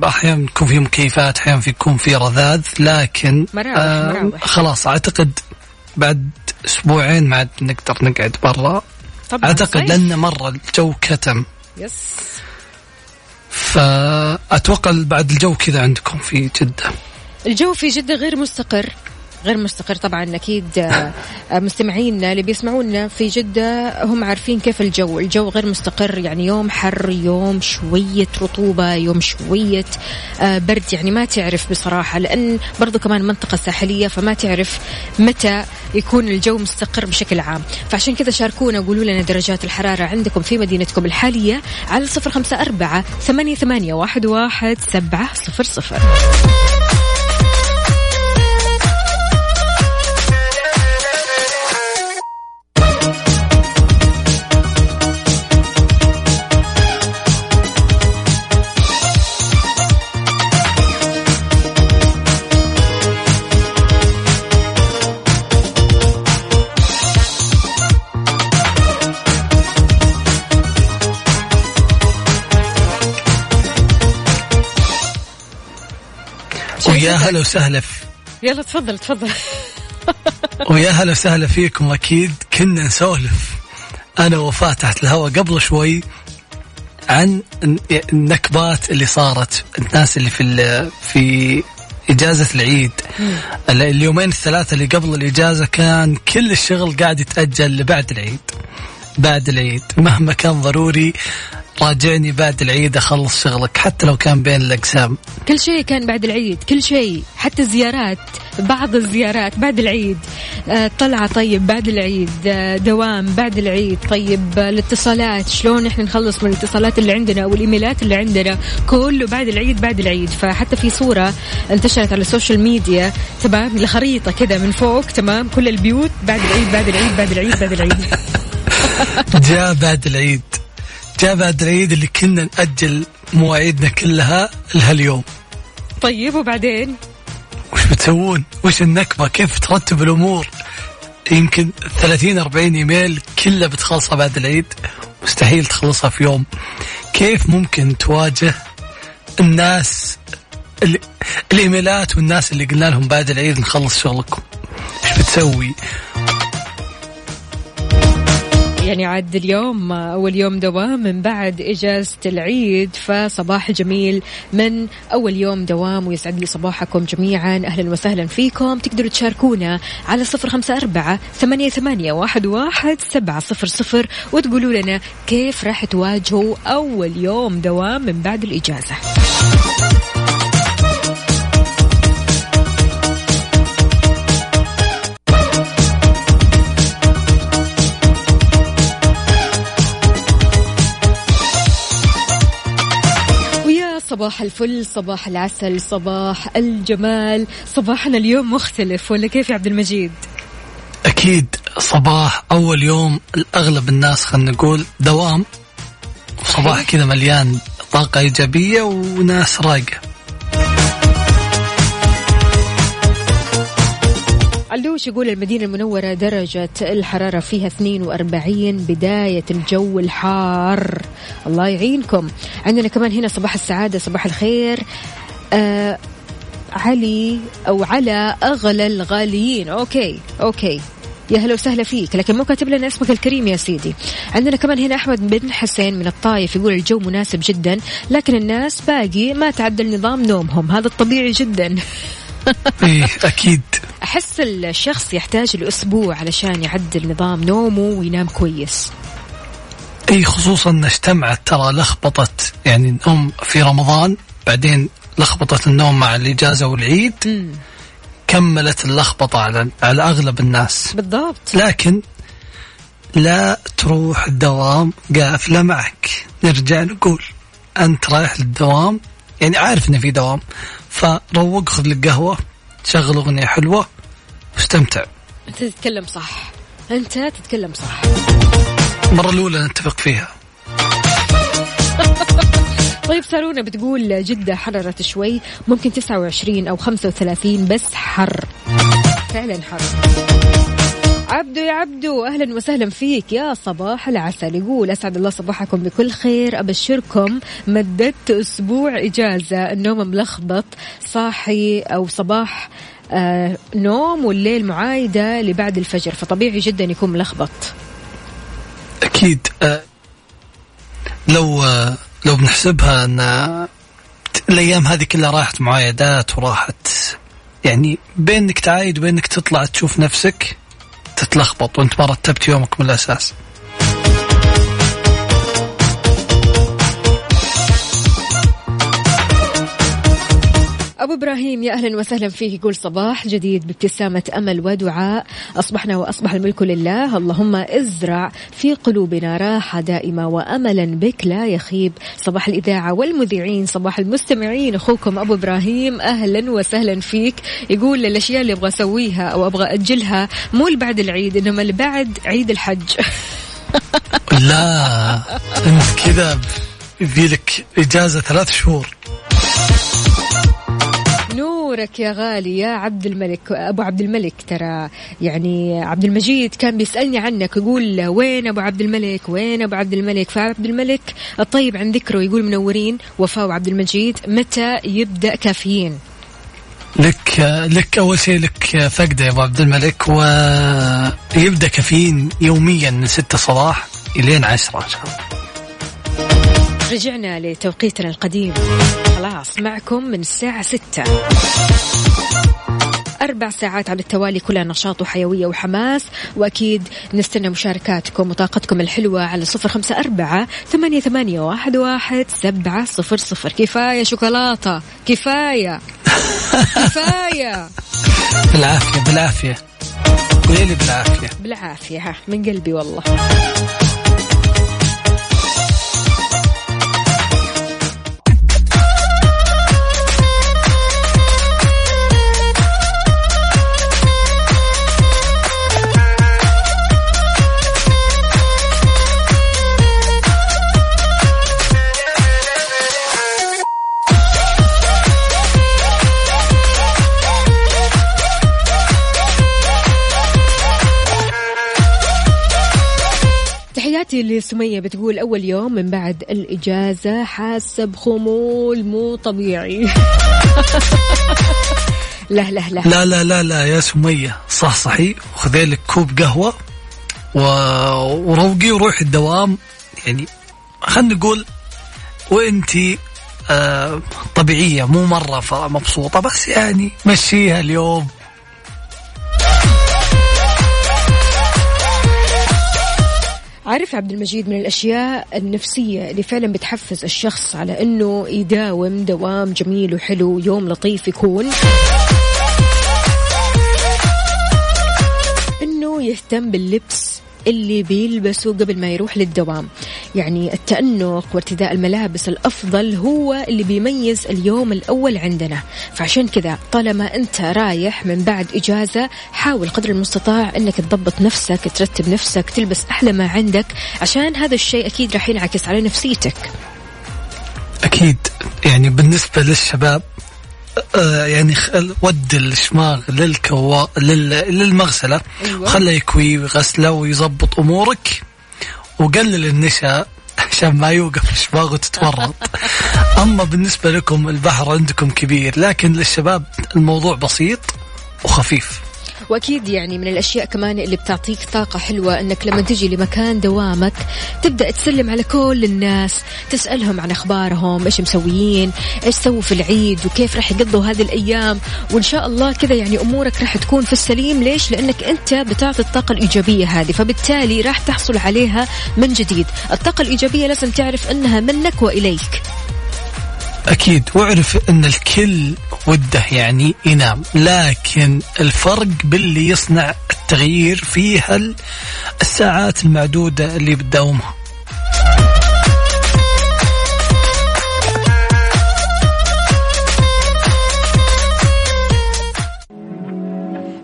S2: أحيانا يكون في مكيفات أحيانا يكون في رذاذ لكن
S1: مراوح-
S2: آه
S1: مراوح.
S2: خلاص أعتقد بعد أسبوعين ما عاد نقدر نقعد برا.
S1: طبعا أعتقد.
S2: لأن مرة الجو كتم.
S1: يس.
S2: فأتوقع بعد الجو كذا عندكم في جدة.
S1: الجو في جدة غير مستقر. غير مستقر طبعا أكيد آه، آه، مستمعينا اللي بيسمعونا في جدة هم عارفين كيف الجو، الجو غير مستقر يعني يوم حر يوم شوية رطوبة يوم شوية آه، برد يعني ما تعرف بصراحة. لأن برضو كمان منطقة ساحلية فما تعرف متى يكون الجو مستقر بشكل عام، فعشان كذا شاركونا قولوا لنا درجات الحرارة عندكم في مدينتكم الحالية على صفر خمسة أربعة ثمانية ثمانية واحد واحد سبعة صفر صفر.
S2: هلا وسهلا. في
S1: يلا تفضل تفضل.
S2: ويا هلا وسهلا فيكم أكيد. كنا نسولف أنا وفاء تحت الهواء قبل شوي عن النكبات اللي صارت الناس اللي في في إجازة العيد. ال- اليومين الثلاثة اللي قبل الإجازة كان كل الشغل قاعد يتأجل لبعد العيد. بعد العيد. مهما كان ضروري راجعني بعد العيد أخلص شغلك حتى لو كان بين الأقسام.
S1: كل شيء كان بعد العيد كل شيء حتى الزيارات بعض الزيارات بعد العيد. آه، طلعة طيب بعد العيد آه، دوام بعد العيد طيب آه، الاتصالات شلون إحنا نخلص من الاتصالات اللي عندنا والإيميلات اللي عندنا كله بعد العيد بعد العيد. فحتى في صورة انتشرت على ال social media تمام لخريطة كذا من فوق تمام كل البيوت بعد العيد بعد العيد بعد العيد بعد العيد.
S2: جاء بعد العيد. جاء بعد العيد اللي كنا نأجل مواعيدنا كلها لها اليوم.
S1: طيب وبعدين؟
S2: وش بتسوون؟ وش النكبة؟ كيف ترتب الأمور؟ يمكن 30 40 إيميل كلها بتخلصها بعد العيد. مستحيل تخلصها في يوم. كيف ممكن تواجه الناس اللي الإيميلات والناس اللي قلنا لهم بعد العيد نخلص شغلكم؟ إيش بتسوي؟
S1: يعني عاد اليوم أول يوم دوام من بعد إجازة العيد فصباح جميل من أول يوم دوام ويسعد لي صباحكم جميعا. أهلا وسهلا فيكم. تقدروا تشاركونا على صفر خمسة أربعة ثمانية, ثمانية واحد, واحد سبعة صفر صفر وتقولوا لنا كيف راح تواجهوا أول يوم دوام من بعد الإجازة. صباح الفل صباح العسل صباح الجمال. صباحنا اليوم مختلف ولا كيف يا عبد المجيد؟
S2: أكيد صباح أول يوم الأغلب الناس خلينا نقول دوام. صباح كذا مليان طاقة إيجابية وناس رايقة.
S1: علوش يقول المدينة المنورة درجة الحرارة فيها 42 بداية الجو الحار. الله يعينكم. عندنا كمان هنا صباح السعادة صباح الخير. آه علي أو على أغلى الغاليين. okay okay. يا هلا وسهلا فيك لكن مو كاتب لنا اسمك الكريم يا سيدي. عندنا كمان هنا أحمد بن حسين من الطايف يقول الجو مناسب جدا لكن الناس باقي ما تعدل نظام نومهم. هذا الطبيعي جدا.
S2: إيه أكيد.
S1: أحس الشخص يحتاج لأسبوع علشان يعدل نظام نومه وينام كويس.
S2: اي خصوصا اجتمعت ترى لخبطت يعني النوم في رمضان بعدين لخبطت النوم مع الإجازة والعيد
S1: مم.
S2: كملت اللخبطة على على أغلب الناس.
S1: بالضبط.
S2: لكن لا تروح الدوام قافلة معك. نرجع نقول أنت رايح للدوام يعني عارف انه في دوام فروق خذ لك قهوة شغل أغنية حلوة واستمتع
S1: أنت تتكلم صح. أنت تتكلم صح.
S2: المره الأولى نتفق فيها.
S1: طيب سارونا بتقول جدة حررت شوي. ممكن 29 أو 35 بس حر. فعلا حر. عبدو يا عبدو أهلا وسهلا فيك. يا صباح العسل. يقول أسعد الله صباحكم بكل خير. أبشركم مددت أسبوع إجازة. النوم ملخبط. صاحي أو صباح آه نوم والليل معايدة لبعد الفجر. فطبيعي جدا يكون ملخبط.
S2: أكيد آه، لو آه، لو بنحسبها أن الأيام هذه كلها راحت معايدات وراحت يعني بينك تعايد وبينك تطلع تشوف نفسك تتلخبط وانت ما رتبت يومك من الأساس.
S1: أبو إبراهيم يا أهلا وسهلا فيك يقول صباح جديد بابتسامة أمل ودعاء. أصبحنا وأصبح الملك لله. اللهم ازرع في قلوبنا راحة دائمة وأملا بك لا يخيب. صباح الإذاعة والمذيعين صباح المستمعين. أخوكم أبو إبراهيم أهلا وسهلا فيك. يقول الأشياء اللي أبغى أسويها أو أبغى أجلها مو بعد العيد إنما بعد عيد الحج.
S2: لا إنت كذا يبيلك إجازة ثلاث شهور.
S1: نورك يا غالي يا عبد الملك. أبو عبد الملك ترى يعني عبد المجيد كان بيسألني عنك يقول وين أبو عبد الملك؟ وين أبو عبد الملك؟ فعبد الملك الطيب عن ذكره يقول منورين وفاء وعبد المجيد متى يبدأ كافيين؟
S2: لك لك أول شيء لك فقدة يا أبو عبد الملك ويبدأ كافيين يوميا من 6 صباح إلين 10 إن شاء الله.
S1: رجعنا لتوقيتنا القديم. خلاص معكم من الساعة ستة. أربع ساعات على التوالي كلها نشاط وحيوية وحماس. وأكيد نستنى مشاركاتكم وطاقتكم الحلوة على صفر خمسة أربعة ثمانية, ثمانية واحد, واحد سبعة صفر صفر. كفاية شوكولاتة. كفاية. كفاية.
S2: بالعافية بالعافية. قولي لي بالعافية.
S1: بالعافية ها من قلبي والله. تحياتي لسمية بتقول أول يوم من بعد الإجازة حاسة بخمول مو طبيعي. لا لا لا.
S2: لا لا لا لا يا سمية. صح صحي وخذي لك كوب قهوة و... وروقي وروحي الدوام. يعني خلينا نقول وانتي آه طبيعية مو مرة ف- مبسوطه بس يعني مشيها اليوم.
S1: عارف عبد المجيد من الأشياء النفسية اللي فعلا بتحفز الشخص على أنه يداوم دوام جميل وحلو يوم لطيف يكون. أنه يهتم باللبس اللي بيلبسه قبل ما يروح للدوام. يعني التأنق وارتداء الملابس الأفضل هو اللي بيميز اليوم الأول عندنا. فعشان كذا طالما أنت رايح من بعد إجازة حاول قدر المستطاع أنك تضبط نفسك ترتب نفسك تلبس أحلى ما عندك عشان هذا الشيء أكيد راح ينعكس على نفسيتك.
S2: أكيد. يعني بالنسبة للشباب يعني خل- ود الشماغ للكوا لل... للمغسلة.
S1: أيوة.
S2: خله يكوي ويغسله ويظبط أمورك وقلل النشا عشان ما يوقف الشماغ وتتورط. أما بالنسبة لكم البحر عندكم كبير لكن للشباب الموضوع بسيط وخفيف.
S1: وأكيد يعني من الأشياء كمان اللي بتعطيك طاقة حلوة إنك لما تجي لمكان دوامك تبدأ تسلم على كل الناس تسألهم عن أخبارهم إيش مسويين إيش سووا في العيد وكيف راح يقضوا هذه الأيام وإن شاء الله كذا يعني أمورك راح تكون في السليم. ليش؟ لأنك أنت بتعطي الطاقة الإيجابية هذه فبالتالي راح تحصل عليها من جديد. الطاقة الإيجابية لازم تعرف إنها منك وإليك.
S2: أكيد واعرف أن الكل وده يعني ينام لكن الفرق باللي يصنع التغيير في الساعات المعدودة اللي بتداومها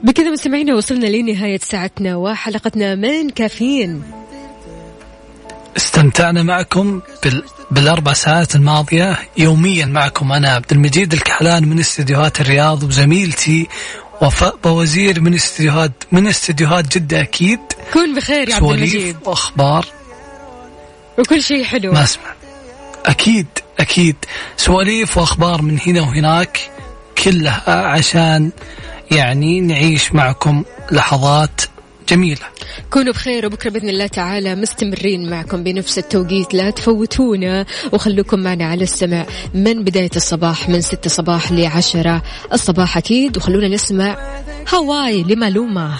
S1: بكذا مستمعينا وصلنا لنهاية ساعتنا وحلقتنا من كافيين.
S2: استمتعنا معكم بال... بالأربع ساعات الماضية. يوميا معكم أنا عبد المجيد الكحلان من استديوهات الرياض وزميلتي وفاء بوزير من استديوهات من استديوهات جدة أكيد.
S1: كون بخير يا عبد المجيد.
S2: وأخبار.
S1: وكل شيء حلو.
S2: ما أسمع. أكيد أكيد. سواليف وأخبار من هنا وهناك كلها عشان يعني نعيش معكم لحظات جميلة
S1: كونوا بخير وبكرة بإذن الله تعالى مستمرين معكم بنفس التوقيت. لا تفوتونا وخلوكم معنا على السمع من بداية الصباح من 6 صباح ل 10 الصباح أكيد وخلونا نسمع هواي لمالومه